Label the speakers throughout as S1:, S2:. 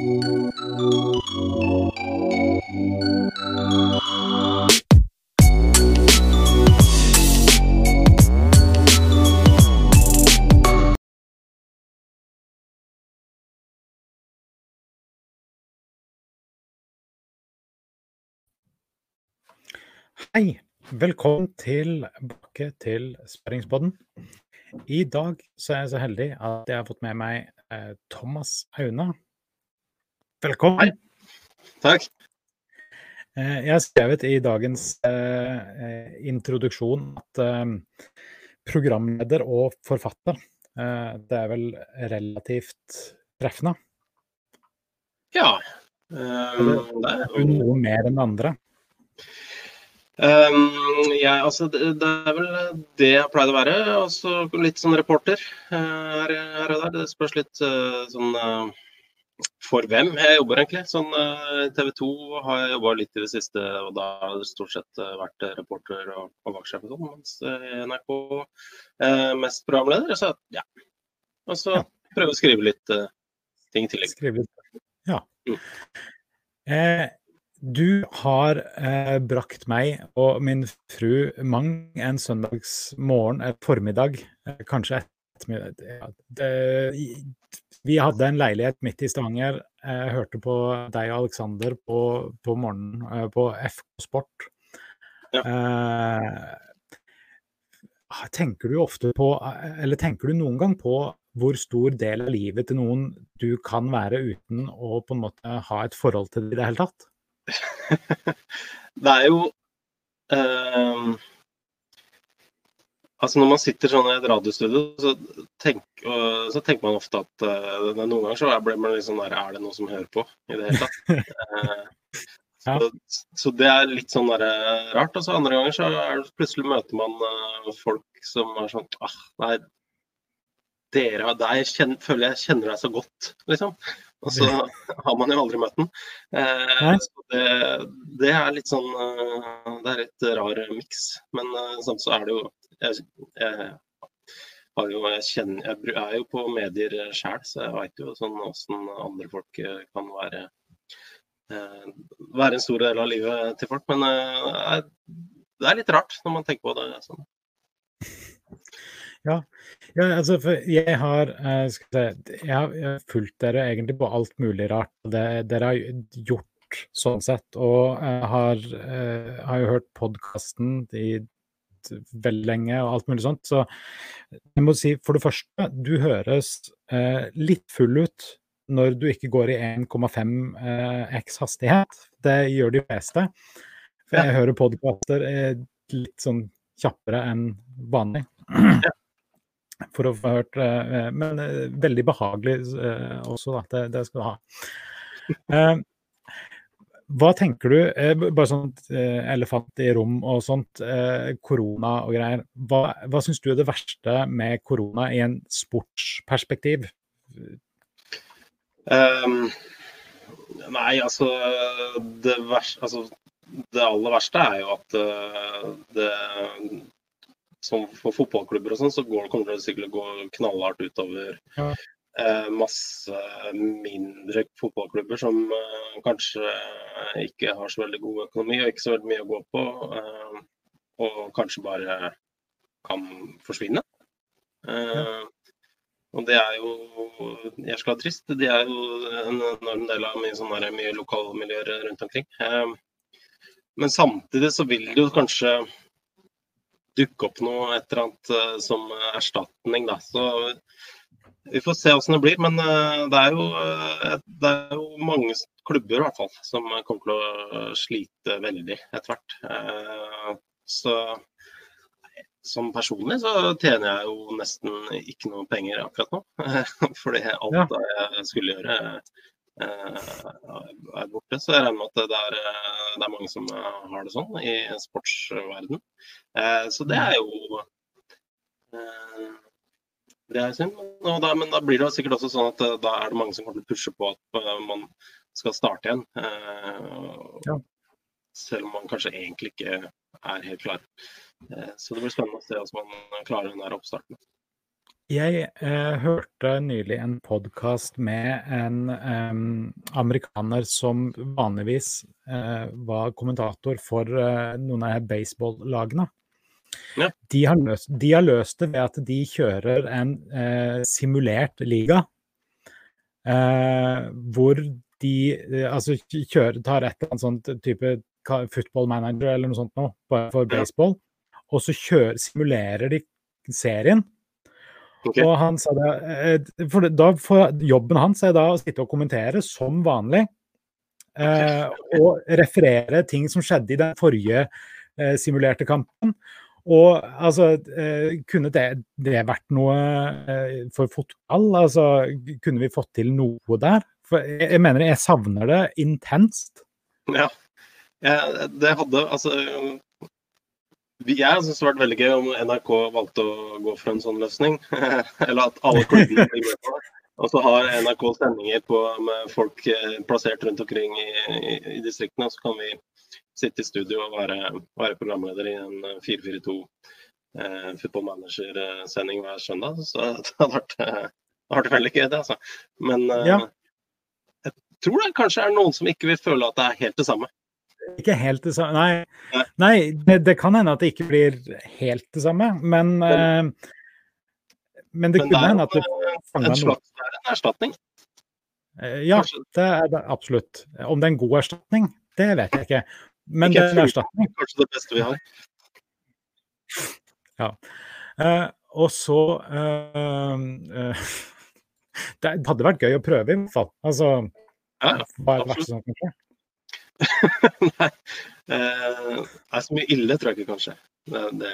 S1: Hei, velkommen tilbake til Sperringspodden. I dag så er jeg så heldig at jeg har fått med meg eh, Thomas Aune. Velkommen!
S2: Takk.
S1: Eh, jeg har skrevet i dagens eh, eh introduksjon at eh, programleder og forfatter, eh, det er vel relativt treffende?
S2: Ja.
S1: Eller er du noe mer enn andre?
S2: Um, jeg, altså, det, det, er vel det jeg pleide å være. Og så litt sånn reporter her, her, og der. Det spørs litt uh, sånn uh, for hvem jeg jobber, egentlig. Sånn TV 2 har jeg jobba litt i det siste, og da har jeg stort sett vært reporter og, og vaktsjef og sånn. Mens i NRK mest programleder. Så ja. Og så ja. prøve å skrive litt ting i tillegg.
S1: Skrive litt. Ja. Mm. Eh, du har eh, brakt meg og min fru mang en søndagsmorgen, eh, formiddag, eh, kanskje ettermiddag det, Vi hadde en leilighet midt i Stavanger. Jeg hørte på deg og Aleksander på, på morgenen eh, på FK Sport. Ja. Eh, tenker du ofte på, eller tenker du noen gang på hvor stor del av livet til noen du kan være uten å på en måte ha et forhold til det i det hele tatt?
S2: det er jo eh, Altså Når man sitter sånn i et radiostudio, så, tenk, så tenker man ofte at uh, noen ganger så blir man sånn der Er det noe som hører på i det hele tatt? uh, ja. så, så, det er litt sånn der, rart. Og så andre ganger så er, det, plutselig møter man uh, folk som er sånn ah, Nei, dere, der kjenner, føler jeg kjenner deg så godt, liksom. Og så har man jo aldri møtt den. Eh, det, det, er litt sånn eh, Det er litt rar miks. Men eh, sånn så er det jo Jeg, jeg, jo, kjenner, jeg er jo på medier sjøl, så jeg veit jo sånn andre folk eh, kan være eh, være en stor del av livet til folk. Men eh, det er litt rart når man tenker på det sånn.
S1: Ja, ja altså for jeg har, skal jeg, har, fulgt dere egentlig på alt mulig rart. Det, dere har gjort sånn sett, og har, har jo hørt podkasten i veldig lenge og alt mulig sånt. Så jeg må si for det første, du høres litt full ut når du ikke går i 1,5 x hastighet. Det gjør de fleste. For jeg hører podkaster litt sånn kjappere enn vanlig. For å få hørt. Eh, men eh, veldig behagelig eh, også, da. Det, det skal du ha. Hva tenker du, bare sånn elefant i rom og sånt, korona og greier. Hva, hva syns du er det verste med korona i en sportsperspektiv?
S2: Um, nei, altså det, verste, altså det aller verste er jo at det som for fotballklubber og sånn, så går, kommer det sikkert til å gå knallhardt utover ja. Eh, masse mindre fotballklubber som eh, kanskje ikke har så veldig god økonomi og ikke så veldig mye å gå på, eh, og kanskje bare kan forsvinne. Ja. Og det er jo jeg skal ha trist. Det er jo en enorm del av mye, sånn mye lokalmiljøer rundt omkring. Men samtidig så vil det jo kanskje dukke opp noe et eller annet som erstatning. Da. Så vi får se hvordan det blir. Men uh, det, er jo, uh, det, er jo, mange klubber i hvert fall som kommer til å slite veldig etter hvert. så som personlig så tjener jeg jo nesten ikke noe penger akkurat nå. Fordi alt ja. jeg skulle gjøre er borte. Så jeg regner med at det er, det er, mange som har det sånn i sportsverden. Eh, så det er jo eh, det er synd. Da, men da blir det sikkert også sånn at eh, da er det mange som kommer til å pushe på at man skal starte igjen. Ja. Selv om man kanskje egentlig ikke er helt klar. Så det blir spennende å se hvordan man klarer den der oppstarten.
S1: Jeg eh, hørte nylig en podkast med en eh, amerikaner som vanligvis eh, var kommentator for eh, noen av baseball-lagene.
S2: Ja.
S1: De, har løst, de har løst det ved at de kjører en eh, simulert liga. eh, hvor de eh, altså kjører, tar et eller annet sånt type football manager eller noe sånt noe for baseball, og så kjører, simulerer de serien.
S2: Okay.
S1: Og han sa det, eh, for da for jobben hans er da å sitte og kommentere som vanlig. Eh, og referere ting som skjedde i den forrige eh, simulerte kampen. Og altså, eh, kunne det, det vært noe eh, for fotball? Altså, kunne vi fått til noe der? For jeg, jeg mener jeg savner det intenst.
S2: Ja. Ja, det hadde altså Jeg syns det hadde vært veldig gøy om NRK valgte å gå for en sånn løsning. Eller at alle klubbene blir med på det. Og så har NRK sendinger på, med folk eh, plassert rundt omkring i, i, i distriktene. Så kan vi sitte i studio og være, være programleder i en eh, 4-4-2 eh, football manager-sending hver søndag. Så det hadde vært, eh, vært veldig gøy, det. altså. Men eh,
S1: Ja.
S2: jeg tror det kanskje er noen som ikke vil føle at det er helt det samme.
S1: Ikke helt det samme. Nei,
S2: Nei.
S1: det, det kan hende at det ikke blir helt det samme, men eh, Men det
S2: Men
S1: kunne hende at det
S2: en slags en erstatning.
S1: Eh, Ja, det er det absolutt. Om det er en god erstatning, det vet jeg ikke. Men det er en erstatning.
S2: kanskje det beste vi har.
S1: Eh, og så eh, eh, Det hadde vært gøy å prøve, i hvert fall. Altså,
S2: Ja, ja.
S1: hva er det verste som kan skje?
S2: Nei, eh, det er så mye ille, tror jeg ikke kanskje. Det, det,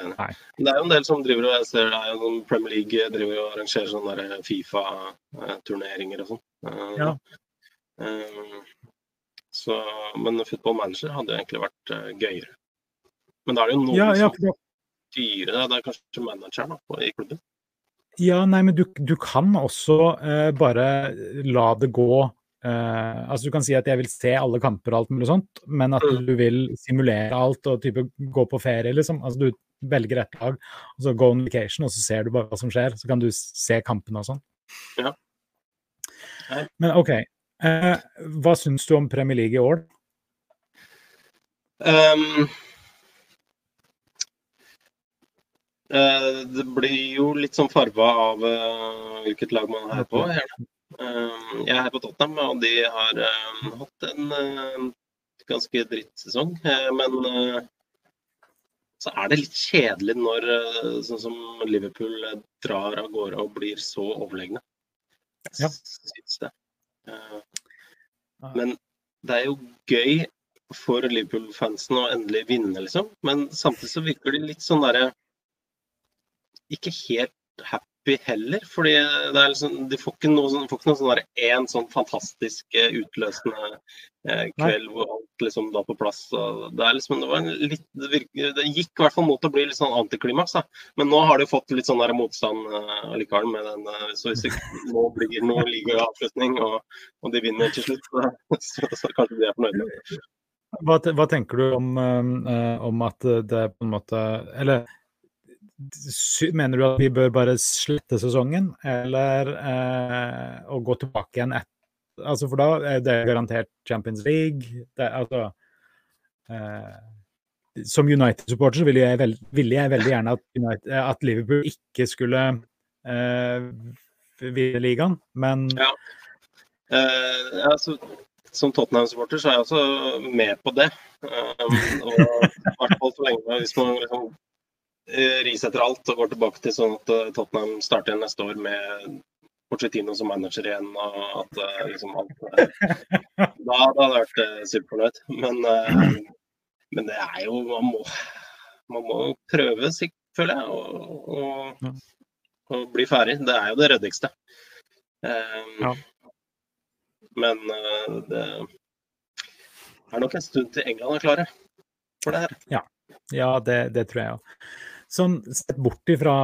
S2: det er jo en del som driver og jeg ser det er jo noen Premier League driver og arrangerer sånne Fifa-turneringer og sånn. Eh,
S1: Ja.
S2: eh, så, men football manager hadde jo egentlig vært eh, gøyere. Men da er det jo noen
S1: Ja, ja,
S2: som styrer det. Det er kanskje manageren da, i klubben.
S1: ja, nei, men du, du kan også uh, bare la det gå Uh, Altså, du kan si at jeg vil se alle kamper og alt mulig sånt, men at
S2: Mm.
S1: du vil simulere alt og type gå på ferie, liksom. Altså, du velger et lag, og så go on vacation, og så ser du bare hva som skjer. Så kan du se kampene og sånn.
S2: Ja.
S1: Men OK. Eh, hva syns du om Premier League i år?
S2: Um, eh, det blir jo litt sånn farva av uh, hvilket lag man er på. Ehm, jeg er her på Tottenham, og de har eh, hatt en eh, ganske drittsesong. eh, men så er det litt kjedelig når sånn som Liverpool drar av gårde og blir så overlegne.
S1: Ja.
S2: Syns det. Men det er jo gøy for Liverpool-fansen å endelig vinne, liksom. Men samtidig så virker de litt sånn derre Ikke helt happy heller. Fordi det er liksom, de får ikke noe, sånn- får ikke noe sånn én sånn fantastisk eh, utløsende eh, kveld hvor alt liksom da på plass. Og det er liksom, det litt det, virke, det gikk i hvert fall mot å bli litt sånn antiklimaks. Men nå har de fått litt sånn der motstand eh, allikevel med den. eh, så hvis det nå blir noe ligaavslutning og, og de vinner til slutt, så, så, så kanskje de er fornøyde.
S1: Hva, hva tenker du om, eh, om at det på en måte Eller mener du at vi bør bare slette sesongen, eller eh, å gå tilbake igjen etter? altså For da er det garantert Champions League. Det, altså, eh, som United-supporter ville jeg, veld, ville jeg veldig gjerne at, United, at Liverpool ikke skulle eh, vinne ligaen, men
S2: Ja. Eh, altså, som Tottenham-supporter så er jeg også med på det. Um, og i hvert fall så lenge hvis man liksom eh, risetter alt og går tilbake til sånn at eh, Tottenham starter igjen neste år med Porcetino som manager igjen, og at eh, liksom alt Da, da hadde jeg vært superfornøyd. Men, men det er jo Man må, man må prøve, føler jeg, og, og, og bli ferdig. Det er jo det ryddigste. Um,
S1: Ja.
S2: Men det er nok en stund til England er klare for det her.
S1: Ja, det, det tror jeg òg. Sånn sett bort ifra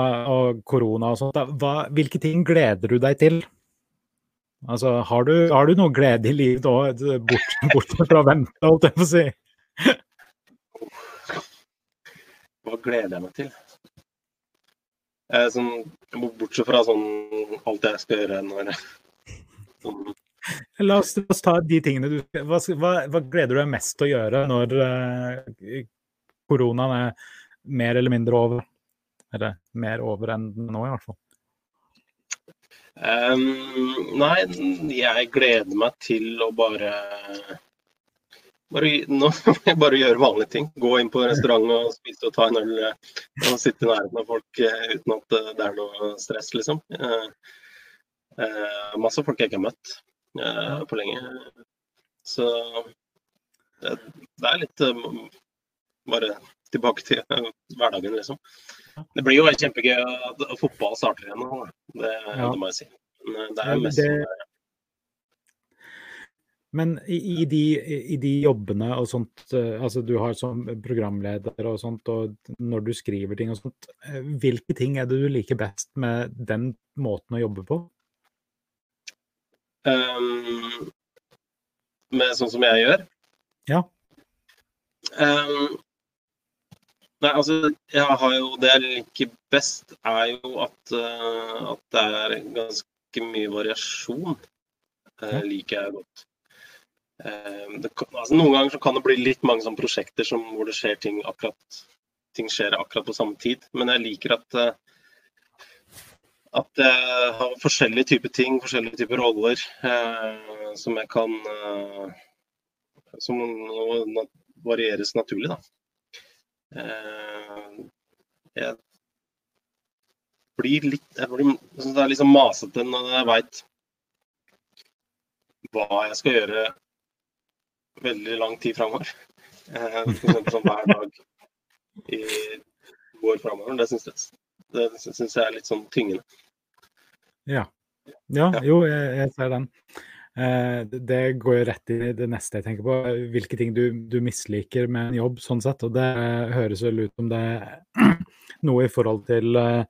S1: korona og sånt, hva, hvilke ting gleder du deg til? Altså, har du, har du noe glede i livet òg, bort, bort fra å vente, holdt jeg på å si?
S2: Hva gleder jeg meg til? Eh, sånn, bortsett fra sånn alt jeg skal gjøre når sånn,
S1: La oss, la oss, ta de tingene du hva, hva, hva, gleder du deg mest til å gjøre når eh, koronaen er mer eller mindre over? Eller mer over enn nå, i hvert fall.
S2: Um, nei, jeg gleder meg til å bare bare, nå bare gjøre vanlige ting. Gå inn på restaurant og spise og ta en øl eh, og sitte i nærheten av folk eh, uten at det er noe stress, liksom. Uh, uh, masse folk jeg ikke har møtt uh, på lenge. Så det, det er litt bare tilbake til hverdagen, liksom. Det blir jo kjempegøy at fotball starter igjen nå. Det, ja. det må jeg si. Men det er mest det,
S1: men i, i, de, i, de, jobbene og sånt, eh, altså du har som programleder og sånt, og når du skriver ting og sånt, eh, hvilke ting er det du liker best med den måten å jobbe på?
S2: Um, med sånn som jeg gjør?
S1: Ja.
S2: Um, nei, altså, jeg har jo Det jeg liker best, er jo at, uh, at det er ganske mye variasjon. Uh, liker jeg godt. Eh, det, altså, noen ganger kan det bli litt mange sånne prosjekter som, hvor det skjer ting akkurat ting skjer akkurat på samme tid. Men jeg liker at at jeg har forskjellige typer ting, forskjellige typer roller, som jeg kan Som varieres naturlig, da. Eh, jeg blir litt jeg blir, Det er liksom masete når jeg veit hva jeg skal gjøre veldig lang tid framover. F.eks. sånn hver dag i går framover. Det syns jeg, det synes jeg er litt sånn tyngende.
S1: Ja. Ja, jo, jeg, jeg ser den. Eh, det går jo rett i det neste jeg tenker på. Hvilke ting du, du, misliker med en jobb, sånn sett. Og det høres vel ut som det er noe i forhold til uh,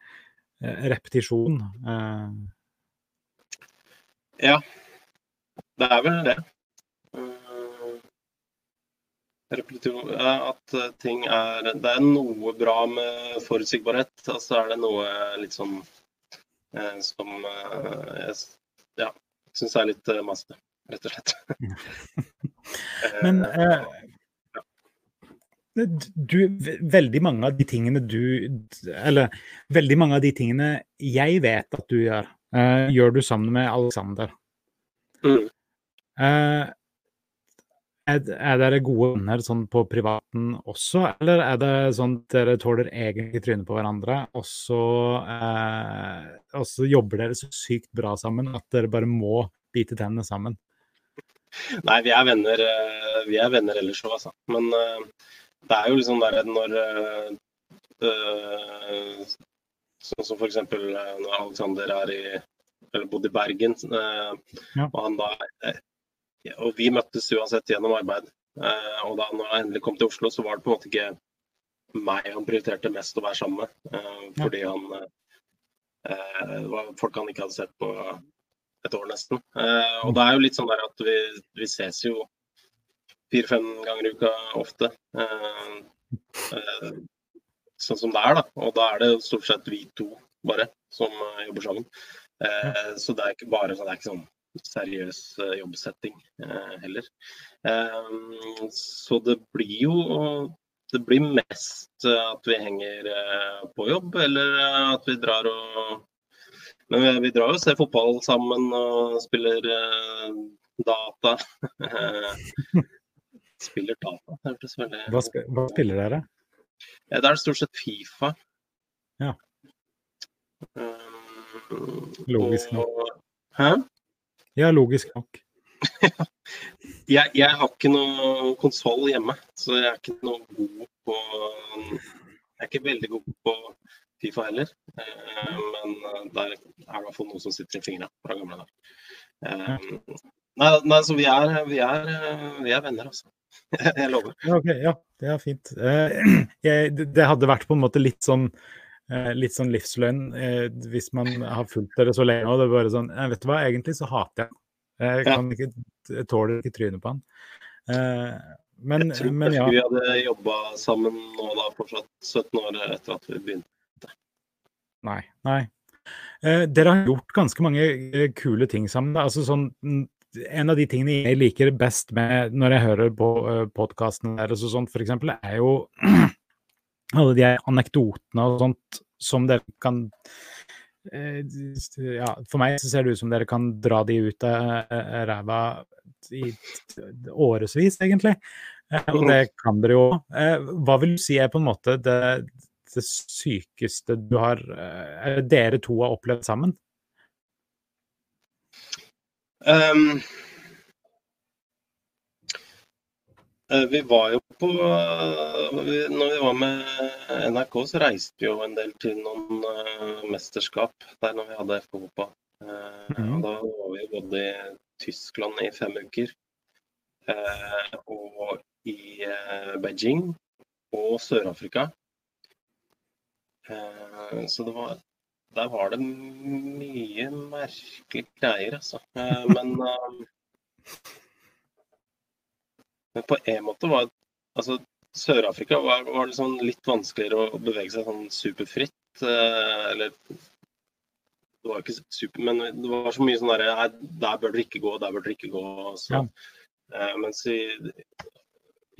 S1: repetisjon.
S2: Ja, det er vel det at eh, ting er Det er noe bra med forutsigbarhet, og så er det noe litt sånn eh, som eh, ja, syns er litt uh, masete, rett og slett.
S1: Men uh, du, veldig mange av de tingene du Eller veldig mange av de tingene jeg vet at du gjør, uh, gjør du sammen med Alexander. Mm. Er, er, dere gode venner sånn på privaten også, eller er det sånn at dere tåler egentlig trynet på hverandre, og så, eh, og så jobber dere så sykt bra sammen at dere bare må bite tennene sammen?
S2: Nei, vi er venner, eh, vi er venner ellers òg, altså. Men uh, det er jo liksom der når uh, uh, Sånn som f.eks. når Alexander er i, eller bodde i Bergen, ja. og han da og vi møttes uansett gjennom arbeid. Eh, og da når jeg endelig kom til Oslo, så var det på en måte ikke meg han prioriterte mest å være sammen med. Eh, fordi han eh, var folk han ikke hadde sett på et år nesten. og det er jo litt sånn der at vi, vi ses jo fire-fem ganger i uka ofte. sånn som det er, da. Og da er det stort sett vi to bare som jobber sammen. så det er ikke bare sånn, det er ikke sånn seriøs eh, jobbsetting eh, heller. Eh, så det blir jo det blir mest at vi henger på jobb, eller at vi drar og Men vi drar og ser fotball sammen og spiller data. spiller data, hørtes veldig
S1: hva, hva spiller dere?
S2: Det er stort sett Fifa.
S1: Ja. Logisk nok.
S2: Hæ?
S1: Ja, logisk nok.
S2: jeg, jeg, har ikke noe konsoll hjemme, så jeg er ikke noe god på Jeg er ikke veldig god på Fifa heller. Eh, men der er det i hvert fall noe som sitter i fingra fra gamle dager. Eh, nei, nei, så vi er, vi er, vi er venner, altså. jeg lover.
S1: Okay, ja, det er fint. Eh, jeg, det hadde vært på en måte litt sånn Eh, litt sånn livsløgn eh, hvis man har fulgt dere så lenge. og det er bare sånn, eh, Vet du hva, egentlig så hater jeg Jeg kan ikke, jeg tåler ikke trynet på han. Men,
S2: jeg tror
S1: men
S2: ja. vi hadde jobba sammen nå da fortsatt 17 år etter at vi begynte.
S1: Nei. Nei. Eh, dere har gjort ganske mange eh, kule ting sammen. Altså sånn en av de tingene jeg liker best med når jeg hører på uh, podkasten deres og sånt, for eksempel, er jo alle de anekdotene og sånt som dere kan uh, Ja, for meg så ser det ut som dere kan dra de ut av uh, ræva i årevis, egentlig. Og det kan dere jo. hva vil du si er på en måte det, det sykeste du har dere to har opplevd sammen? Um,
S2: vi var jo på Når vi var med NRK, så reiste vi jo en del til noen uh, mesterskap der når vi hadde FK. Uh, mm. Da var vi både i Tyskland i fem uker og i Beijing og Sør-Afrika. så det var der var det mye merkelige greier, altså. Eh, men, eh, men på en måte var altså Sør-Afrika var, var det sånn litt vanskeligere å bevege seg sånn superfritt. Eh, eller det var ikke super, men det var så mye sånn derre Der bør dere ikke gå, der bør dere ikke gå. Så, ja. Mens i,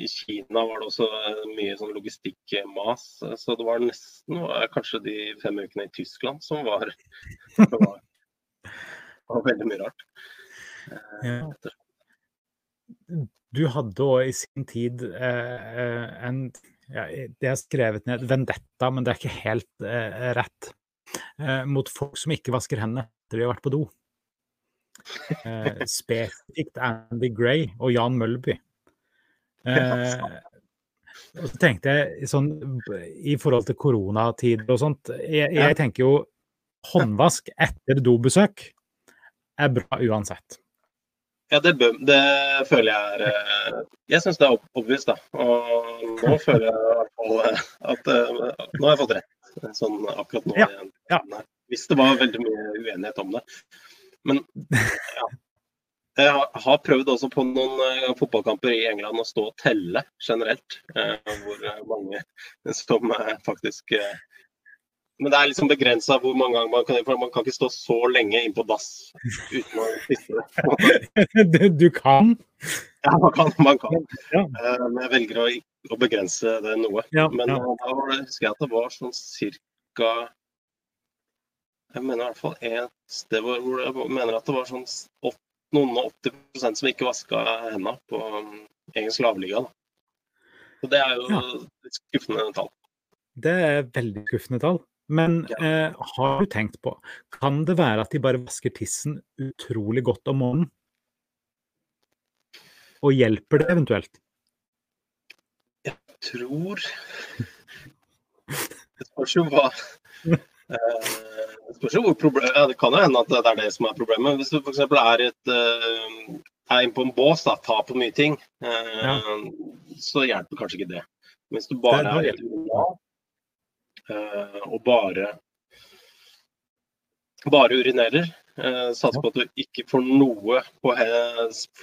S2: i Kina var det også eh, mye sånn logistikkmas. Så det var nesten kanskje de fem ukene i Tyskland som var, var, var veldig mye rart.
S1: Eh, ja. Du hadde òg i sin tid eh, en ja, Det er skrevet ned vendetta, men det er ikke helt eh, rett. Eh, mot folk som ikke vasker hendene etter de har vært på do. Eh, spesifikt Andy Gray og Jan Mølby. Eh, og så tenkte jeg sånn i forhold til koronatider og sånt Jeg, jeg tenker jo håndvask etter dobesøk er bra uansett.
S2: Ja, det, det, føler jeg er eh, Jeg syns det er obvious, da. Og nå føler jeg eh, at, at nå har jeg fått rett. Sånn akkurat nå. Ja, ja. Hvis det var veldig mye uenighet om det. Men ja, jeg har prøvd også på noen fotballkamper i England å stå og telle generelt. Hvor mange som faktisk Men det er liksom begrensa hvor mange ganger man kan For man kan ikke stå så lenge inn på dass uten å tisse.
S1: du kan?
S2: Ja, man kan. Man kan. Ja. men jeg velger å, å, begrense det noe. Ja, men ja. da husker jeg at det var sånn cirka jeg mener i hvert fall et sted hvor, hvor jeg mener at det var sånn 8, noen og 80 som ikke vaska hendene på egen engelsk lavliga. Så det er jo ja. skuffende tall.
S1: Det er veldig skuffende tall. Men eh, har du tenkt på, kan det være at de bare vasker tissen utrolig godt om morgenen? Og hjelper det eventuelt?
S2: Jeg tror Det spørs jo hva Det spørs jo hvor ja, Det kan jo hende at det er det som er problemet. Hvis du f.eks. er, et, uh, er inne på en bås, da, tar på mye ting, uh, ja. så hjelper kanskje ikke det. Hvis du bare er helt normal uh, og bare bare urinerer, uh, satser på at du ikke får noe på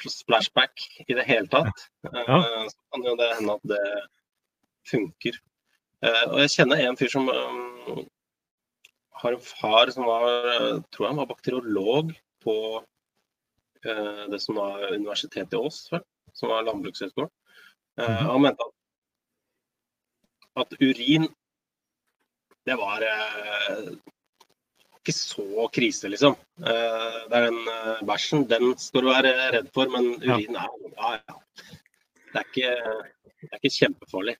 S2: splashback i det hele tatt, ja. så kan jo det hende at det funker. og jeg kjenner en fyr som har en far som var, tror jeg han var bakteriolog på eh, det som var Universitetet i Ås, som var landbrukshøgskolen. Eh, mhm. Han mente at, at urin det var eh, ikke så krise, liksom. Eh, det er den eh, bæsjen, den skal du være redd for, men urin er ja, ja. Det er ikke, det er ikke kjempefarlig.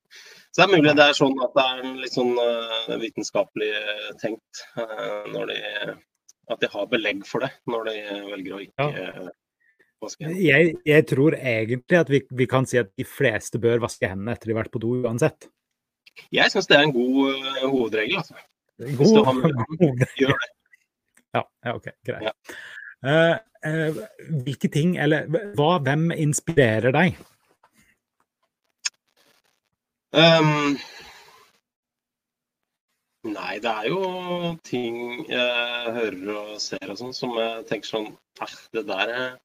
S2: Så det er mulig det er sånn at det er litt sånn vitenskapelig tenkt når de, at de har belegg for det når de velger å ikke ja.
S1: Jeg, jeg, tror egentlig at vi, vi, kan si at de fleste bør vaske hendene etter de har vært på do uansett.
S2: Jeg syns det er en god uh, hovedregel. altså.
S1: God, god Gjør det. Ja, ja OK. Greit. Ja. hvilke ting, eller hva, hvem inspirerer deg? Um,
S2: nei, det er jo ting jeg hører og ser og sånn som jeg tenker sånn det der, er,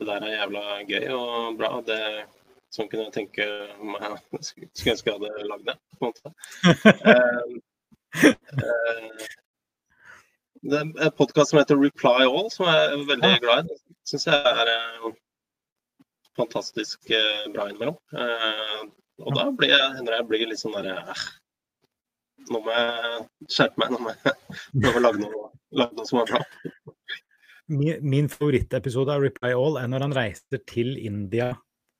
S2: det der er jævla gøy og bra. Det, sånn kunne tenke om jeg skulle ønske jeg hadde lagd det. på en måte. uh, uh, det er en podkast som heter Reply All, som jeg er veldig
S1: Ja.
S2: glad i. Syns jeg er eh, fantastisk eh, bra innimellom. Eh, og da blir jeg, hender jeg blir litt sånn derre eh, Nå må jeg skjerpe meg. Nå må jeg, nå å lage, noe, lage noe som er bra.
S1: Min, min favorittepisode av Reply All er når han reiser til India,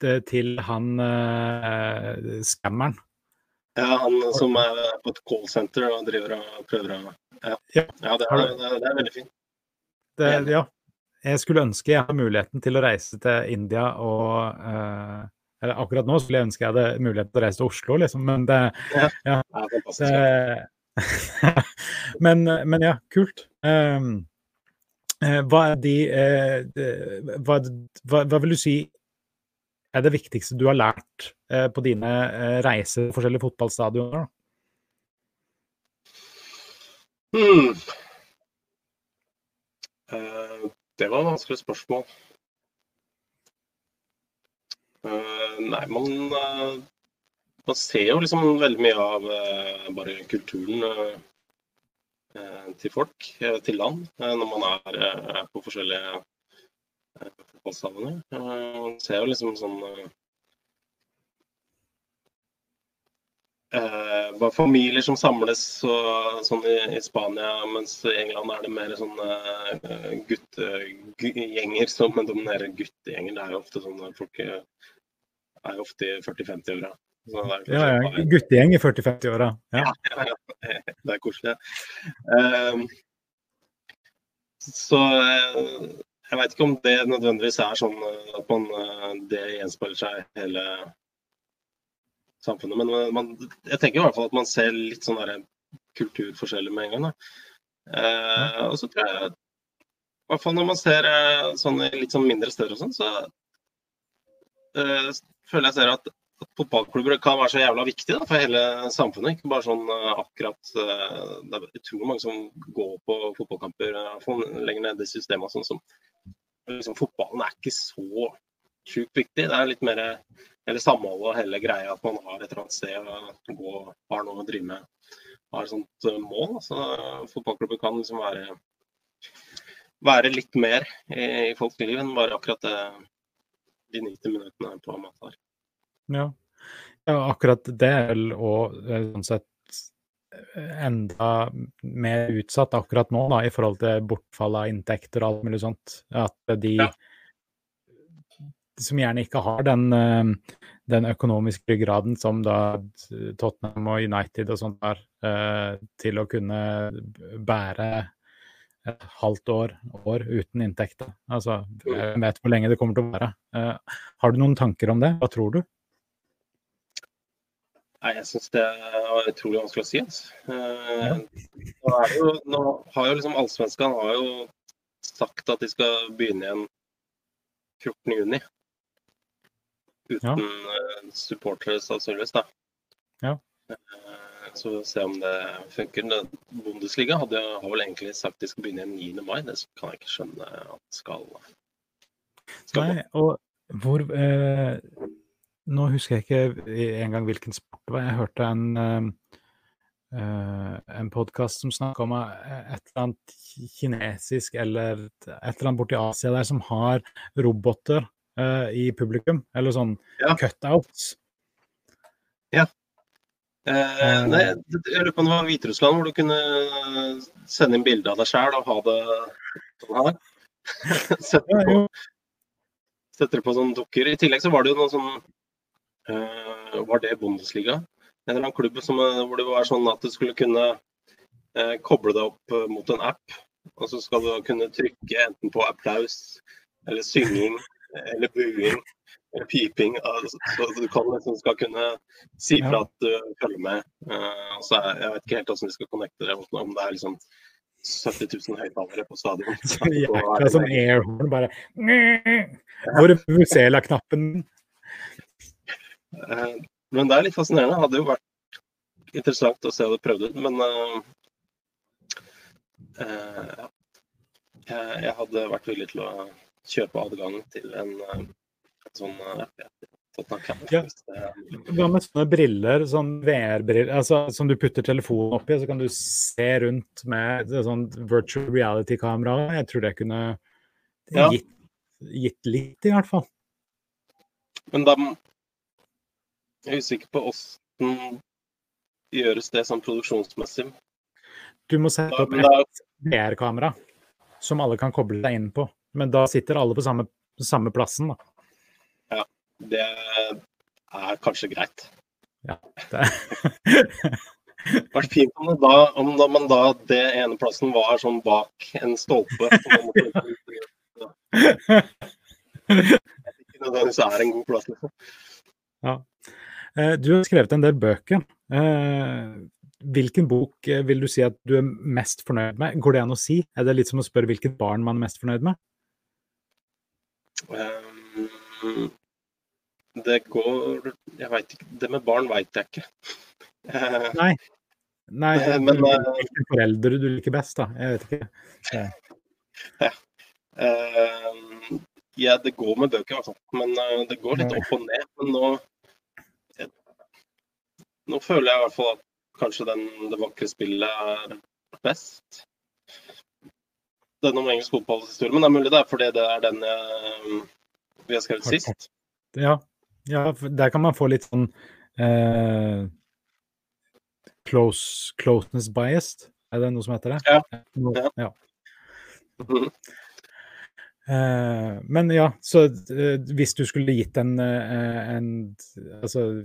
S1: til- til han uh, skammeren.
S2: Ja, han som er på et callsenter og driver og prøver å Ja,
S1: Ja.
S2: ja det, er, det, er, det er veldig fint.
S1: Det, ja. Jeg skulle ønske jeg hadde muligheten til å reise til India og uh, Eller akkurat nå skulle jeg ønske jeg hadde muligheten til å reise til Oslo, liksom, men det,
S2: Ja. ja.
S1: det men, men ja, kult. Um, eh, hva er de uh, hva, hva, hva vil du si er det viktigste du har lært eh, på dine eh, reiser på forskjellige fotballstadioner?
S2: Hmm. Eh, det var et vanskelig spørsmål. Eh, nei, man, eh, man ser jo liksom veldig mye av bare kulturen til folk, til land, når man er på forskjellige uh, fotballstadioner. Eh, man ser jo liksom sånn eh, Eh, bare familier som samles så, sånn i, i Spania, mens i England er det mer sånn eh, guttegjenger som dominerer guttegjenger. Det er jo ofte sånn at folk er jo ofte i 40-50-åra. Så det er
S1: Ja, ja, guttegjeng i 40-50-åra. Ja.
S2: ja, ja, det er koselig. Så jeg veit ikke om det nødvendigvis er sånn eh, at man, eh, det gjenspeiler seg hele samfunnet. Men eh, man, jeg tenker i hvert fall at man ser litt sånn kulturforskjeller med en gang. Eh, og så tror jeg i hvert fall når man ser sånn litt sånn mindre steder og sånn, så eh, føler jeg ser at at fotballklubber kan være så jævla viktig da, for hele samfunnet. Ikke bare sånn eh, akkurat eh, Det er utrolig mange som går på fotballkamper eh, lenger nede i systemet. Sånn som liksom, Fotballen er ikke så sjukt viktig. Det er litt mer eller samholdet og hele greia at man har et eller annet sted å gå, har noe å drive med. Har et sånt mål. Så fotballklubber kan liksom være være litt mer i, i folks liv enn bare akkurat det, de 90 minuttene på Matar.
S1: Ja. ja, akkurat det og sånn sett eh, enda mer utsatt akkurat nå, da, i forhold til bortfall av inntekter og alt mulig sånt. At de
S2: Ja.
S1: som gjerne ikke har den, eh, den økonomiske graden som da Tottenham og United og sånt har, eh, til å kunne bære et halvt år, år uten inntekter. Altså, jeg vet hvor lenge det kommer til å være. Eh, Har du noen tanker om det? Hva tror du?
S2: Nei, jeg syns det er utrolig vanskelig å si. Altså. Eh, jo, nå har jo liksom Allsvenskan har jo sagt at de skal begynne igjen 14.6. Uten ja. supportere, sannsynligvis. da.
S1: Ja.
S2: vi så se om det funker. Bundesliga hadde, jo- har vel egentlig sagt de skal begynne igjen 9. mai. Det kan jeg ikke skjønne at skal, skal.
S1: Nei, og hvor eh, Nå husker jeg ikke engang hvilken sport det var. Jeg hørte en eh, en podkast som snakka om eh, et eller annet kinesisk eller et eller annet borti Asia der som har roboter uh, i publikum. Eller sånn
S2: Ja.
S1: cutouts.
S2: Eh, nei, jeg lurer på om det var Hviterussland hvor du kunne sende inn bilde av deg sjæl og ha det sånn her. Sette på,
S1: jo.
S2: sette det på sånne dukker. I tillegg så var det jo noe sånn Var det Bundesliga? En eller annen klubb som, eh, hvor det var sånn at du skulle kunne eh, koble deg opp eh, mot en app. Og så skal du kunne trykke enten på applaus eller synging eller buing eller piping. altså, Så du kan liksom skal kunne si fra at du følger med. Eh, er, Jeg vet ikke helt hvordan de skal connecte det, om det er liksom 70 000 høyttalere på stadion.
S1: Så er sånn airhorn, bare Hvor er Vuvuzela-knappen?
S2: Eh, Men det er litt fascinerende. Det hadde jo vært interessant å se det prøvd ut, men uh, eh, jeg, hadde vært villig til å kjøpe adgang til en, eh, en sånn eh, app. ja.
S1: Hva med sånne briller, sånn VR-briller, altså, som du putter telefonen oppi, så kan du se rundt med sånn virtual reality-kamera? Jeg tror det kunne gitt, gitt litt, i hvert fall.
S2: Men da Jeg er usikker på åssen gjøres det sånn produksjonsmessig.
S1: Du må sette opp et VR-kamera som alle kan koble deg inn på. Men da sitter alle på samme, samme plassen, da.
S2: Ja, det er kanskje greit.
S1: Det.
S2: Det vært fint om, det da, om da, man da det ene plassen var sånn bak en stolpe. måtte- Ikke nødvendigvis er en god plass, liksom.
S1: Eh, Du har skrevet en del bøker. Eh, Hvilken bok eh, vil du si at du er mest fornøyd med? Går det an å si? Er det litt som å spørre hvilket barn man er mest fornøyd med?
S2: Ehm, Det går Jeg veit ikke. Det med barn veit jeg ikke. Eh,
S1: Nei. Nei,
S2: Eh, men,
S1: hvilken
S2: forelder
S1: hvilke foreldre du liker best, da? Jeg vet ikke.
S2: Ja. Ja, det går med bøker, i hvert fall. Men eh, det går litt opp og ned. Men nå Nå føler jeg i hvert fall at kanskje den, det vakre spillet er best. Den om engelsk fotballhistorie. Men det er mulig det er fordi det er den jeg, vi har skrevet sist.
S1: Ja, ja der kan man få litt sånn eh, close, closeness biased. Er det noe som heter det?
S2: Ja. Ja.
S1: ja.
S2: Mm
S1: Eh, men ja, så eh, hvis du skulle gitt en, eh, en Altså,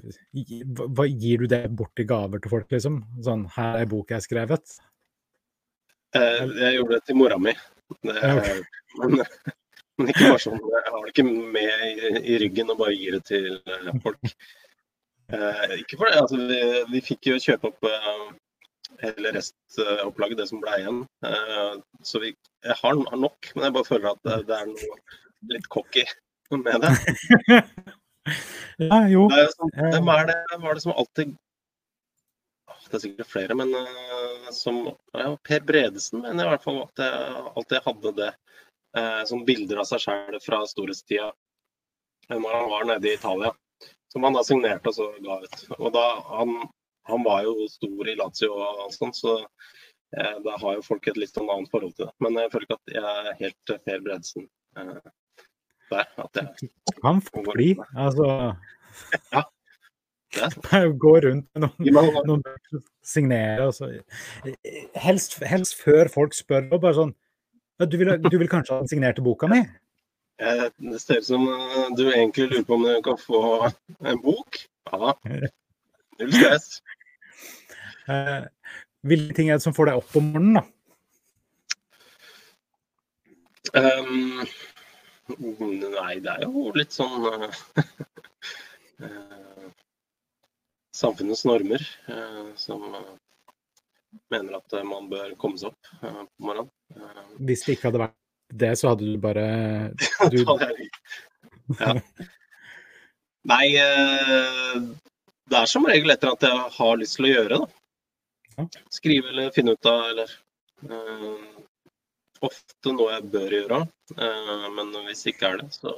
S1: hva, gir du det bort i gaver til folk, liksom? Sånn, her er ei bok jeg har skrevet.
S2: Eh, Jeg gjorde det til mora mi. Det,
S1: okay.
S2: men, men ikke bare sånn. Jeg har det ikke med i, i ryggen og bare gir det til eh, folk. Eh, ikke for det, altså vi, vi fikk jo kjøpe opp eh, hele restopplaget, det som ble igjen. Eh, så vi, jeg har, nok, men jeg bare føler at det, det er noe litt cocky med det.
S1: Ja, jo.
S2: det er sånn, hvem er det, hvem var det som alltid Det er sikkert flere, men eh, som ja, Per Bredesen mener jeg i hvert fall at jeg alltid hadde det. Uh, som bilder av seg sjøl fra storhetstida eh, når han var nede i Italia. Som han da signerte og så ga ut. Og da, han, han var jo stor i Lazio og sånn, så eh, da har jo folk et litt sånn annet forhold til det. Men jeg føler ikke at jeg er helt eh, Per Bredesen eh, der. At jeg
S1: Kan bli. Altså
S2: Ja,
S1: Gå rundt med noen noen signere og så helst, helst før folk spør. Og bare sånn du, vil, du vil kanskje ha den signerte boka mi?
S2: Eh, Det ser ut som eh, du egentlig lurer på om du kan få en bok. Ja, null stress.
S1: Eh, hvilke ting er det som får deg opp om morgenen, da?
S2: Um, nei, det er jo litt sånn eh, eh, Samfunnets normer som mener at man bør komme seg opp på morgenen.
S1: Hvis det ikke hadde vært det, så hadde du bare du,
S2: ja. Nei, det er som regel etter at jeg har lyst til å gjøre, da. Skrive eller finne ut av, eller uh, Ofte noe jeg bør gjøre, uh, men hvis det ikke er det, så,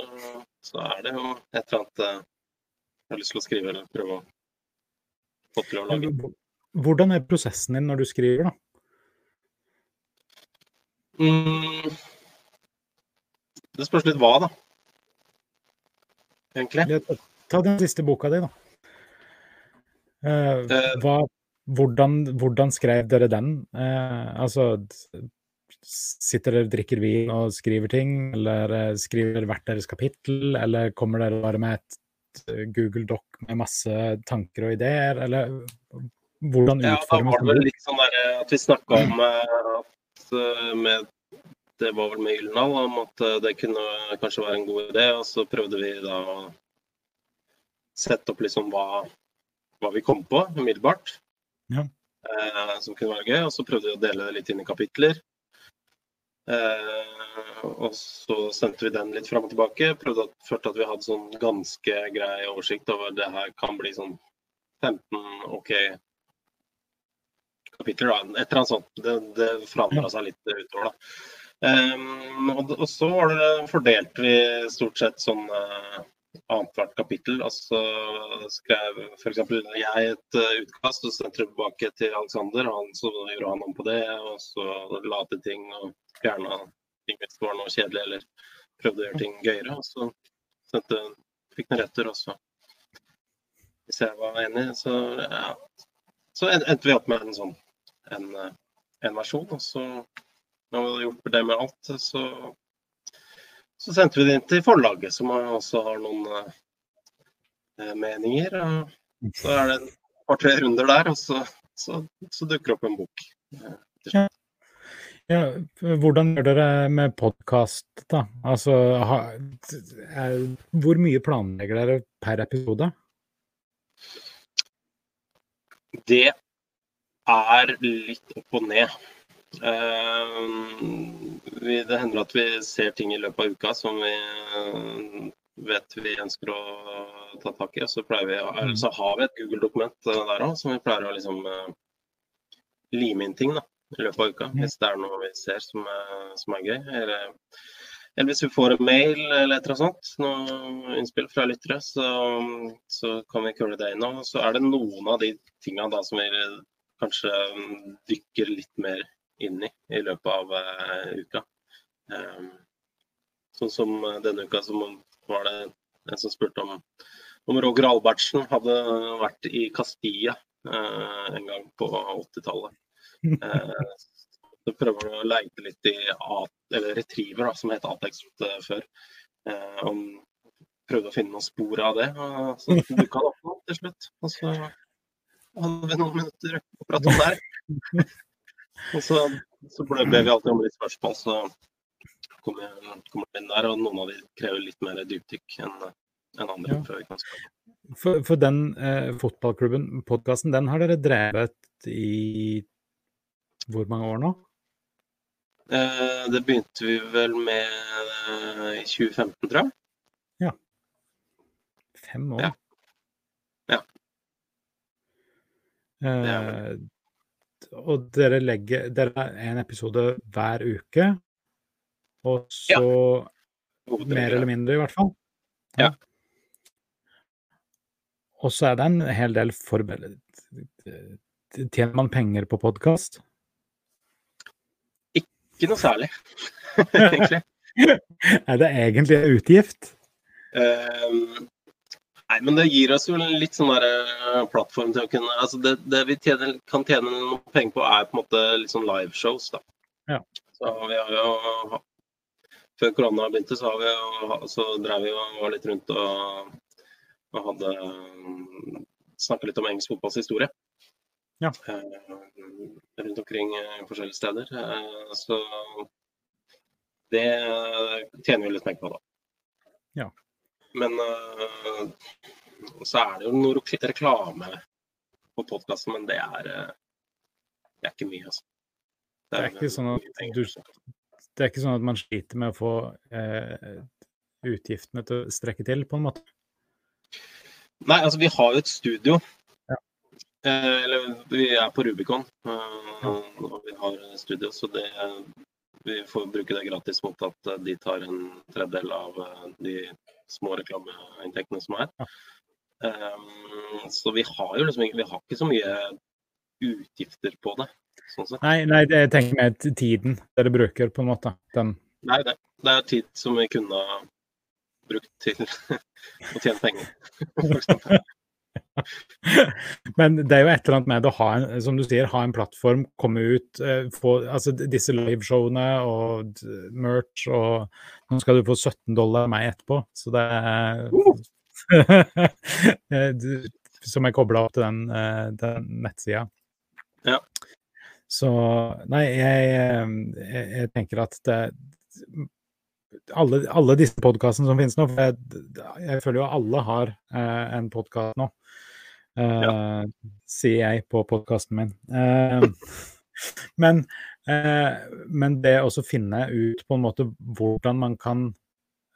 S2: så er det jo et eller annet eh, jeg har lyst til å skrive eller prøve å få til å lage.
S1: Hvordan er prosessen din når du skriver, da?
S2: Mm, det spørs litt hva, da. Egentlig.
S1: Ta den siste boka di, da.
S2: Uh,
S1: hva, hvordan, hvordan skrev dere den? Eh, altså Sitter dere og drikker vin og skriver ting, eller eh, skriver hvert deres kapittel, eller kommer dere bare med et eh, Google Doc med masse tanker og ideer, eller hvordan
S2: Ja, da
S1: utformes
S2: var det vel litt sånn der, eh, at vi snakka om eh, at eh, med Det var vel med Gyldendal, om at eh, det kunne kanskje være en god idé. Og så prøvde vi da å sette opp liksom hva, hva vi kom på umiddelbart.
S1: Ja.
S2: Eh, som kunne være gøy. Og så prøvde vi å dele det litt inn i kapitler. Eh, og så sendte vi den litt fram og tilbake. Prøvde at, følte at vi hadde sånn ganske grei oversikt over det her kan bli sånn 15 OK kapitler. da, Et eller annet sånt. Det, det forandra seg litt utover, da. Um, og, og så var det, fordelte vi stort sett sånn uh, annethvert kapittel. Og så skrev f.eks. jeg et uh, utkast og sendte det tilbake til Alexander. Han, så gjorde han om på det, og så la til ting og fjerna ting hvis det var noe kjedelig, eller prøvde å gjøre ting gøyere. Og så sendte, fikk den retur, og så hvis jeg var enig, så, ja. så endte vi opp med en sånn en, en versjon. Og så når vi hadde gjort det med alt, så så sendte vi det inn til forlaget, som også har noen uh, meninger. Og så er det et par-tre runder der, og så, så, så, dukker det opp en bok. Uh,
S1: ja. ja. hvordan gjør dere med podkast, da? Altså, ha, er, hvor mye planlegger dere per episode?
S2: Det er litt opp og ned. Vi, det hender at vi ser ting i løpet av uka som vi uh, vet vi ønsker å ta tak i. Så, vi, så har vi et Google-dokument uh, der òg som vi pleier å liksom, lime inn ting da, i løpet av uka. Hvis det er noe vi ser som, som er gøy. Eller, eller, hvis vi får en mail eller et eller annet sånt, noe innspill fra lyttere, så, så kan vi køle det inn. Og så er det noen av de tinga som vi kanskje dykker litt mer inn i i løpet av uh, uka. Um, sånn som denne uka som var det en som spurte om, om Roger Albertsen hadde vært i Castilla uh, en gang på 80-tallet. Uh, så prøver å leite litt i eller Retriever, da, som het Atex før. om prøvde å finne noen spor av det. Så dukka det opp til slutt. Og så hadde vi noen minutter å prate om der. Og så, så ble, ble vi alltid om litt spørsmål, så kommer kommer vi inn der. Og noen av de krever litt mer dypdykk enn en andre. Ja. kan
S1: For, for den eh, fotballklubben, podkasten, den har dere drevet i hvor mange år nå?
S2: Eh, det begynte vi vel med eh, i 2015, tror jeg.
S1: Ja. Fem år.
S2: Ja. ja.
S1: Eh, og dere legger Dere har en episode hver uke. Og så ja. Mer eller mindre, i hvert fall.
S2: Ja.
S1: Og så er det en hel del forberedelser Tjener man penger på podkast?
S2: Ikke noe særlig, egentlig.
S1: er det egentlig en utgift?
S2: Um, Nei, men det gir oss jo litt sånn der, uh, plattform til å kunne altså Det, det vi tjener, kan tjene noe penger på, er på en måte litt sånn liveshows. da.
S1: Ja.
S2: Så vi har jo Før korona begynte, så, har vi jo, så drev vi og var litt rundt og, og hadde snakka litt om engelsk fotballs historie.
S1: Ja.
S2: Uh, rundt omkring uh, forskjellige steder. Så det tjener vi litt penger på, da.
S1: Ja.
S2: Men uh, så er det jo noe reklame på podkasten, men det er, uh, det er ikke mye, altså.
S1: Det er, det er ikke sånn at du, det er ikke sånn at man sliter med å få uh, utgiftene til å strekke til, på en måte?
S2: Nei, altså vi har jo et studio.
S1: Ja.
S2: eller vi er på Rubicon, ja. og vi har studio, så det vi får bruke det gratis mot at de tar en tredjedel av de små reklameinntektene som er. Um, så vi har jo liksom vi har ikke så mye utgifter på det. Sånn
S1: nei, nei, jeg tenker med tiden dere bruker, på en måte. Den...
S2: Nei, det, det, er tid som vi kunne brukt til å tjene penger, f.eks.
S1: Men det er jo et eller annet med å ha en, som du sier, ha en plattform, komme ut, eh, få altså disse liveshowene og merch og Nå skal du få 17 dollar av meg etterpå, så det er Som er kobla opp til den, eh, den nettsida.
S2: Ja.
S1: Så Nei, jeg, jeg, jeg tenker at det alle, alle disse podkastene som finnes nå, for jeg, jeg, føler jo alle har eh, en podkast nå ja. Eh, sier jeg på podkasten min. Uh, men, uh, men, det å finne ut på en måte hvordan man kan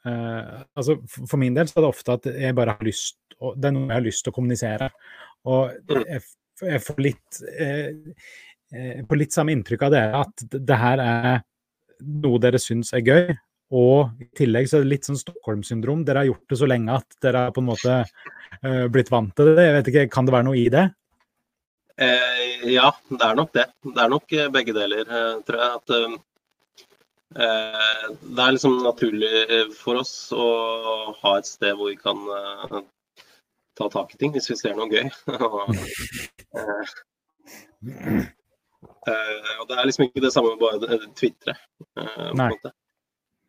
S1: altså For min del så er det ofte at jeg bare har lyst Det er noe jeg har lyst til å kommunisere. Og mm. jeg, jeg får litt på litt samme inntrykk av dere at det her er noe dere syns er gøy, Og i tillegg så er det litt sånn Stockholm-syndrom. Dere har gjort det så lenge at dere har på en måte uh, blitt vant til det. Jeg vet ikke, Kan det være noe i det?
S2: Eh, ja, det er nok det. Det er nok eh, begge deler, eh, tror jeg. At eh, det er liksom naturlig for oss å ha et sted hvor vi kan eh, ta tak i ting hvis vi ser noe gøy. og, det er liksom ikke det samme med bare tvitre. Nei.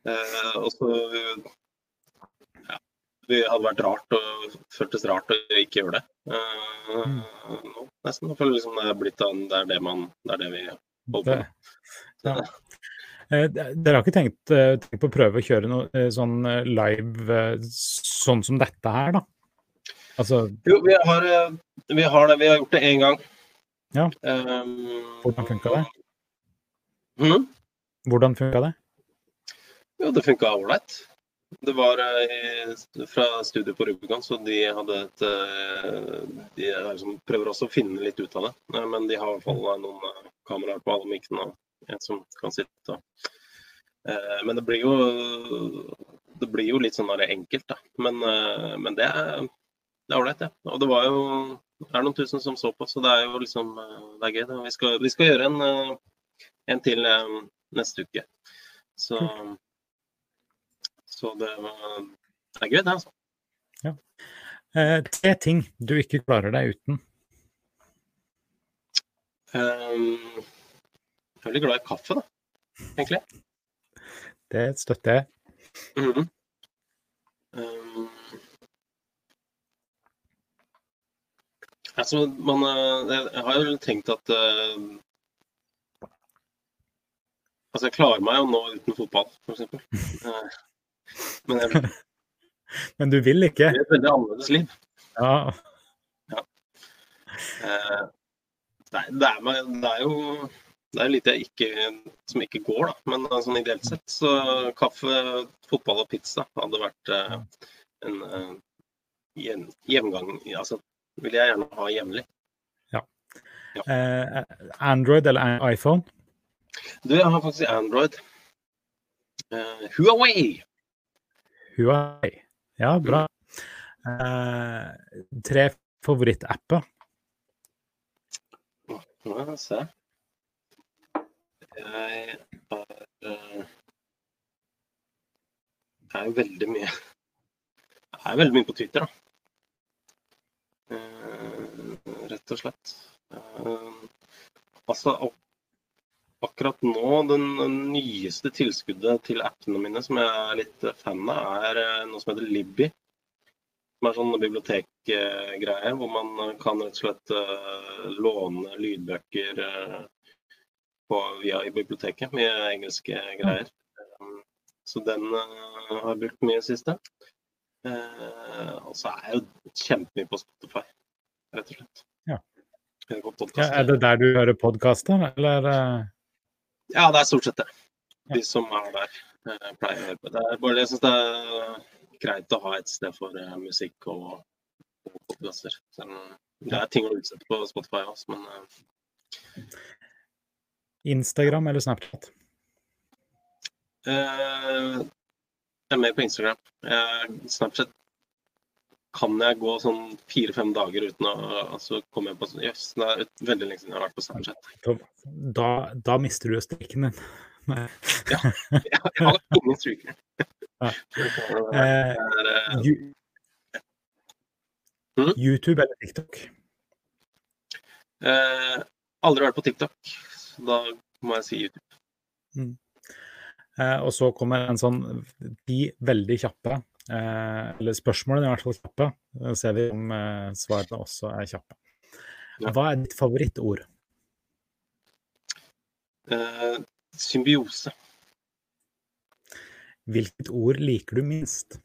S2: Og så ja, det hadde vært rart og føltes rart å ikke gjøre det. Uh, nå, nesten. Jeg føler liksom det er blitt det er det, man, det, er det vi holder på med. Ja.
S1: Eh, dere har ikke tenkt, eh, tenkt, på å prøve å kjøre noe sånn live sånn som dette her, da?
S2: Altså... Jo, vi har, vi har, det. Vi har gjort det én gang.
S1: Ja. Hvordan funka det? Mm? Hvordan funka det?
S2: Jo, det funka ålreit. Det var eh, fra studiet på Rubicon, så de hadde et eh, De liksom prøver også å finne litt ut av det. Eh, men de har i hvert fall noen kameraer på alle mikkene og en som kan sitte. Men det blir jo det blir jo litt sånn enkelt, da. Men, men det er ålreit, det. Ja. Og det var jo det er noen tusen som så på, så det er jo liksom det er gøy. Vi skal, vi, skal, gjøre en, en til neste uke. Så så det, var, det er gøy, det, altså.
S1: Ja. Eh, tre ting du ikke klarer deg uten?
S2: Um, jeg er veldig glad i kaffe, da, egentlig.
S1: Det støtter jeg. Mm -hmm.
S2: um, altså, man eh, Jeg har jo tenkt at uh, Altså, jeg klarer meg jo nå uten fotball, f.eks.
S1: Men, jeg, Men du vil ikke?
S2: Det er et veldig annerledes liv.
S1: Ja.
S2: ja. Eh, det, er, det, er, det, er, jo det er litt jeg ikke, som ikke går, da. Men sånn ideelt sett så kaffe, fotball og pizza hadde vært eh, en eh, jevngang Altså vil jeg gjerne ha jevnlig.
S1: Ja. ja. Eh, Android eller iPhone?
S2: Du, jeg har faktisk Android. Uh, Huawei
S1: Huawei. Ja, bra. Eh, tre favorittapper?
S2: Må jeg se. Jeg har Jeg er jo veldig mye Jeg er veldig mye på Twitter, da. Uh, rett og slett. Uh, altså, akkurat nå, den nyeste tilskuddet til appene mine som jeg er litt fan av, er eh, noe som heter Libby. Som er sånn bibliotekgreie hvor man kan rett og slett uh, låne lydbøker uh, på, via i biblioteket med engelske greier. Så den har jeg brukt mye i siste. og så er jeg jo kjempemye på Spotify, rett og slett.
S1: Ja. Ja, er det der du hører podkaster, eller?
S2: Ja, det er stort sett det. De som er der, eh, pleier å høre på. Det er bare jeg syns det er greit å ha et sted for uh, musikk og, og podkaster. Det er ting å utsette på Spotify også, men uh,
S1: Instagram eller Snapchat?
S2: Uh, jeg er med på Instagram. Snapchat kan jeg gå sånn fire-fem dager uten å altså, komme på sånn Jøss, det er veldig lenge siden jeg har vært på Snapchat.
S1: Da, da mister du jo strikken din.
S2: ja, jeg, har ingen streaker. Ja.
S1: Eh, eh, mm? YouTube eller TikTok?
S2: Eh, aldri vært på TikTok, så da må jeg si YouTube. Mm.
S1: Eh, og så kommer en sånn de veldig kjappe eller spørsmålene er i hvert fall kjappe. Så ser vi om eh, svarene også er kjappe. Hva er ditt favorittord?
S2: Eh, symbiose.
S1: Hvilket ord liker du minst?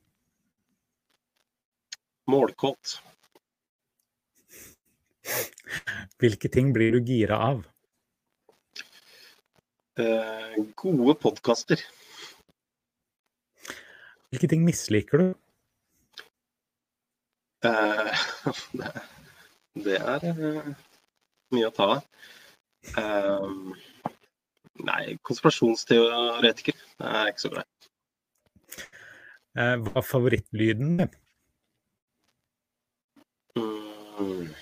S2: Målkåt.
S1: Hvilke ting blir du gira av?
S2: Eh, gode podkaster.
S1: Hvilke ting misliker du?
S2: Uh, det, er uh, mye å ta av. Uh, nei, konspirasjonsteoretiker det er ikke så greit.
S1: Eh, hva er favorittlyden din?
S2: Mm.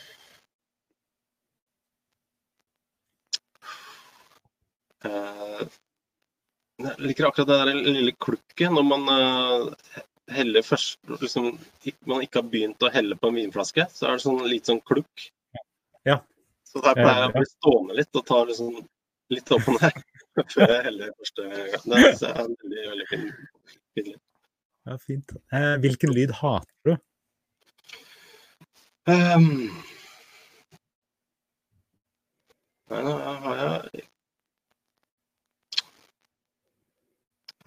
S2: Eh, jeg liker akkurat det der lille klukket når man eh, heller først liksom, Man ikke har begynt å helle på en vinflaske, så er det sånn litt sånn klukk.
S1: Ja.
S2: Så der pleier jeg å bli stående litt og ta liksom litt opp og ned før jeg heller første gang. Det jeg er veldig, veldig fin, fin lyd.
S1: Ja, fint. Eh, hvilken lyd hater du?
S2: Um, nei, nå har jeg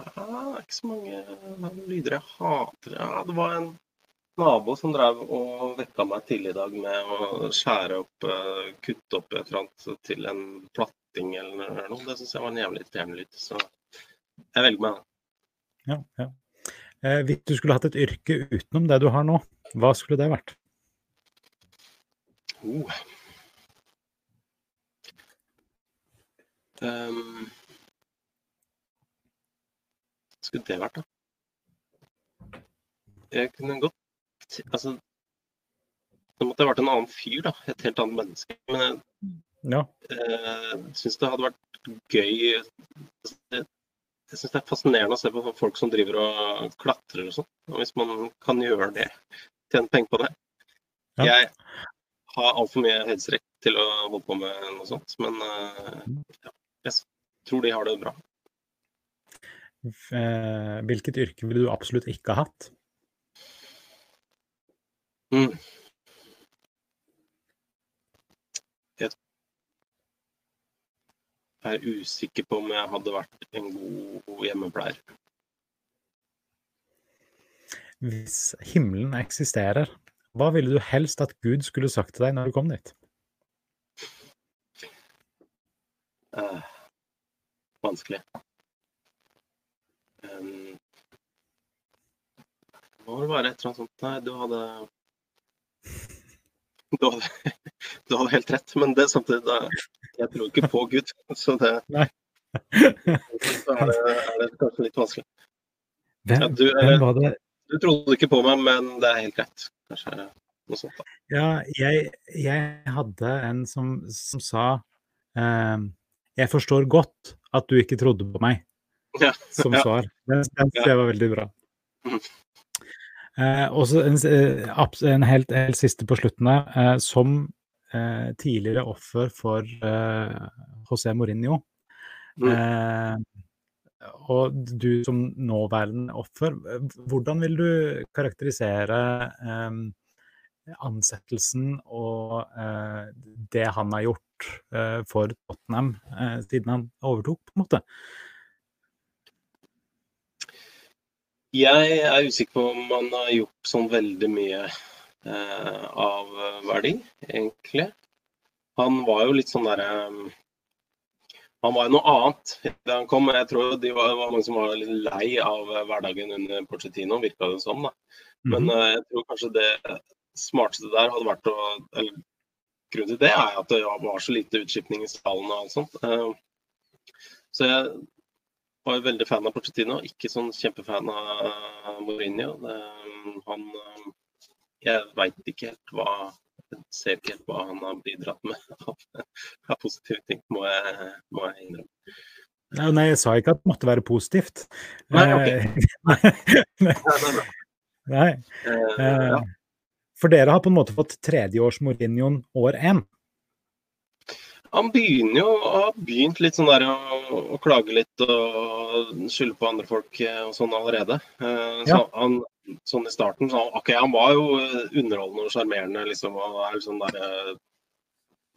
S2: Det er ikke så mange lyder jeg hater. Ja, det var en nabo som drev og vekka meg tidlig i dag med å skjære opp, eh, kutte opp et eller annet til en platting eller noe. Det syns jeg var en jævlig irriterende lyd. Så jeg velger meg den.
S1: Ja, ja. Eh, hvis du skulle hatt et yrke utenom det du har nå, hva skulle det vært?
S2: Oh. Um, skulle det vært, da? Jeg kunne godt Altså Det måtte ha vært en annen fyr, da. Et helt annet menneske. Men jeg
S1: Ja.
S2: eh, syns det hadde vært gøy altså, Jeg, syns det er fascinerende å se på folk som driver og klatrer og sånn. Hvis man kan gjøre det, tjene penger på det.
S1: Ja.
S2: Jeg har altfor mye høydestrekk til å holde på med noe sånt, men eh, ja, jeg tror de har det bra.
S1: Eh, hvilket yrke ville du absolutt ikke ha hatt?
S2: Mm. Jeg er usikker på om jeg hadde vært en god hjemmepleier.
S1: Hvis himmelen eksisterer, hva ville du helst at Gud skulle sagt til deg når du kom dit?
S2: Uh, vanskelig. Um, det må vel være et eller annet sånt Nei, du hadde Du hadde, du hadde helt rett, men det samtidig da, Jeg tror ikke på Gud, så det
S1: Nei.
S2: så er det, er det kanskje litt vanskelig. Ja, du,
S1: hvem
S2: eh,
S1: var det
S2: du trodde ikke på meg, men det er helt greit. Kanskje noe sånt. da.
S1: Ja, jeg, jeg hadde en som, som sa ehm, Jeg forstår godt at du ikke trodde på meg,
S2: Ja,
S1: som svar. Den, den synes var veldig bra.
S2: Mhm.
S1: Eh, også en, eh, en helt, helt siste på slutten her. Eh, som eh, tidligere offer for eh, José Mourinho,
S2: Mm.
S1: eh, og du som nåværende offer, hvordan vil du karakterisere ansettelsen og eh, det han har gjort eh, for Tottenham eh, siden han overtok, på en måte?
S2: Jeg er usikker på om han har gjort sånn veldig mye eh, av verdi, egentlig. Han var jo litt sånn derre Han var jo noe annet da han kom. Jeg tror de var, var mange som var litt lei av hverdagen under Porcetino, virka det som. da. Men
S1: Mhm.
S2: eh, jeg tror kanskje det smarteste der hadde vært å eller, Grunnen til det er at det var så lite utskipning i stallen og alt sånt. Eh, så jeg var veldig fan av Pochettino, ikke sånn kjempefan av Mourinho. Det, han eh, Jeg veit ikke helt hva jeg ser ikke helt hva han har bidratt med av, positive ting, må jeg, må jeg innrømme.
S1: Ja, Nei, jeg sa ikke at det måtte være positivt.
S2: Nei, ok.
S1: Eh, nei,
S2: Ja, bra.
S1: nei.
S2: Eh,
S1: Eh,
S2: ja.
S1: For dere har på en måte fått tredjeårs Mourinhoen år én.
S2: Han begynner jo å ha begynt litt sånn der å, å klage litt og skylde på andre folk eh, og sånn allerede. Eh, Så
S1: Ja.
S2: han, sånn i starten, så han, ok, han var jo eh, underholdende og sjarmerende, liksom. Og er sånn der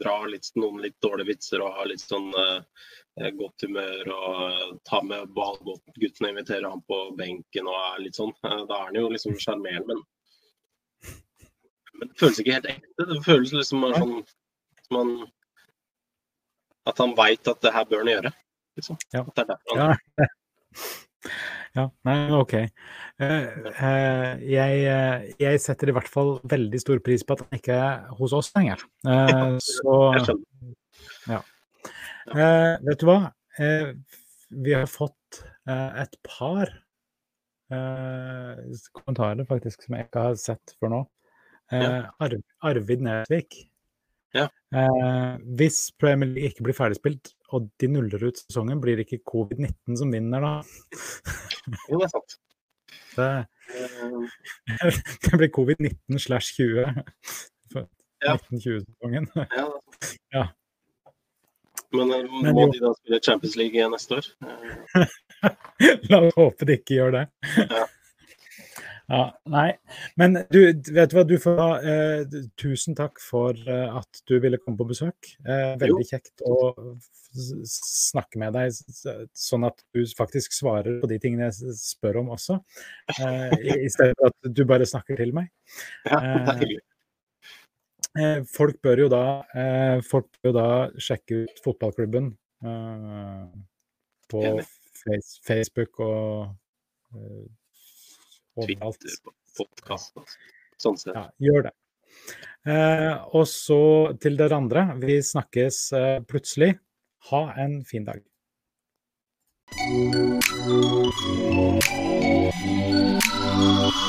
S2: Drar litt, noen litt dårlige vitser og har litt sånn eh, godt humør og tar med ballguttene og inviterer han på benken og er litt sånn. Da er han jo liksom sjarmerende, men men det føles ikke helt ekte. Det føles liksom bare sånn som han At han veit at det her bør han gjøre. Liksom.
S1: Ja.
S2: At det er derfor han
S1: Ja. ja, nei, OK. Eh, eh, jeg, eh, jeg setter i hvert fall veldig stor pris på at han ikke er hos oss lenger. Så eh, Vet du hva? Vi har fått et par kommentarer faktisk som jeg ikke har sett før nå. Arvid Nesvik.
S2: Ja.
S1: Eh, hvis Premier League ikke blir ferdigspilt, og de nuller ut sesongen, blir det ikke covid-19 som vinner da?
S2: Jo, det er sant.
S1: Det,
S2: Eh,
S1: det blir covid-19 slash 20. for
S2: Ja.
S1: 1920-sesongen.
S2: Ja.
S1: Ja.
S2: Men, eh,
S1: Men
S2: må
S1: jo.
S2: de da spille Champions League neste år?
S1: La oss håpe de ikke gjør det.
S2: Ja.
S1: Ja, nei. Men du, vet du hva, du får ha eh, tusen takk for eh, at du ville komme på besøk. Eh, veldig kjekt å snakke med deg, sånn at du faktisk svarer på de tingene jeg spør om også. Eh, i, I stedet for at du bare snakker til meg.
S2: ja, det er hyggelig.
S1: Eh, folk bør jo da eh, folk bør jo da sjekke ut fotballklubben eh, på face, Facebook og eh.
S2: Twitter, podkast sånn sett.
S1: Ja, gjør det. Eh, og så til dere andre, vi snakkes eh, plutselig. Ha en fin dag.
S3: Thank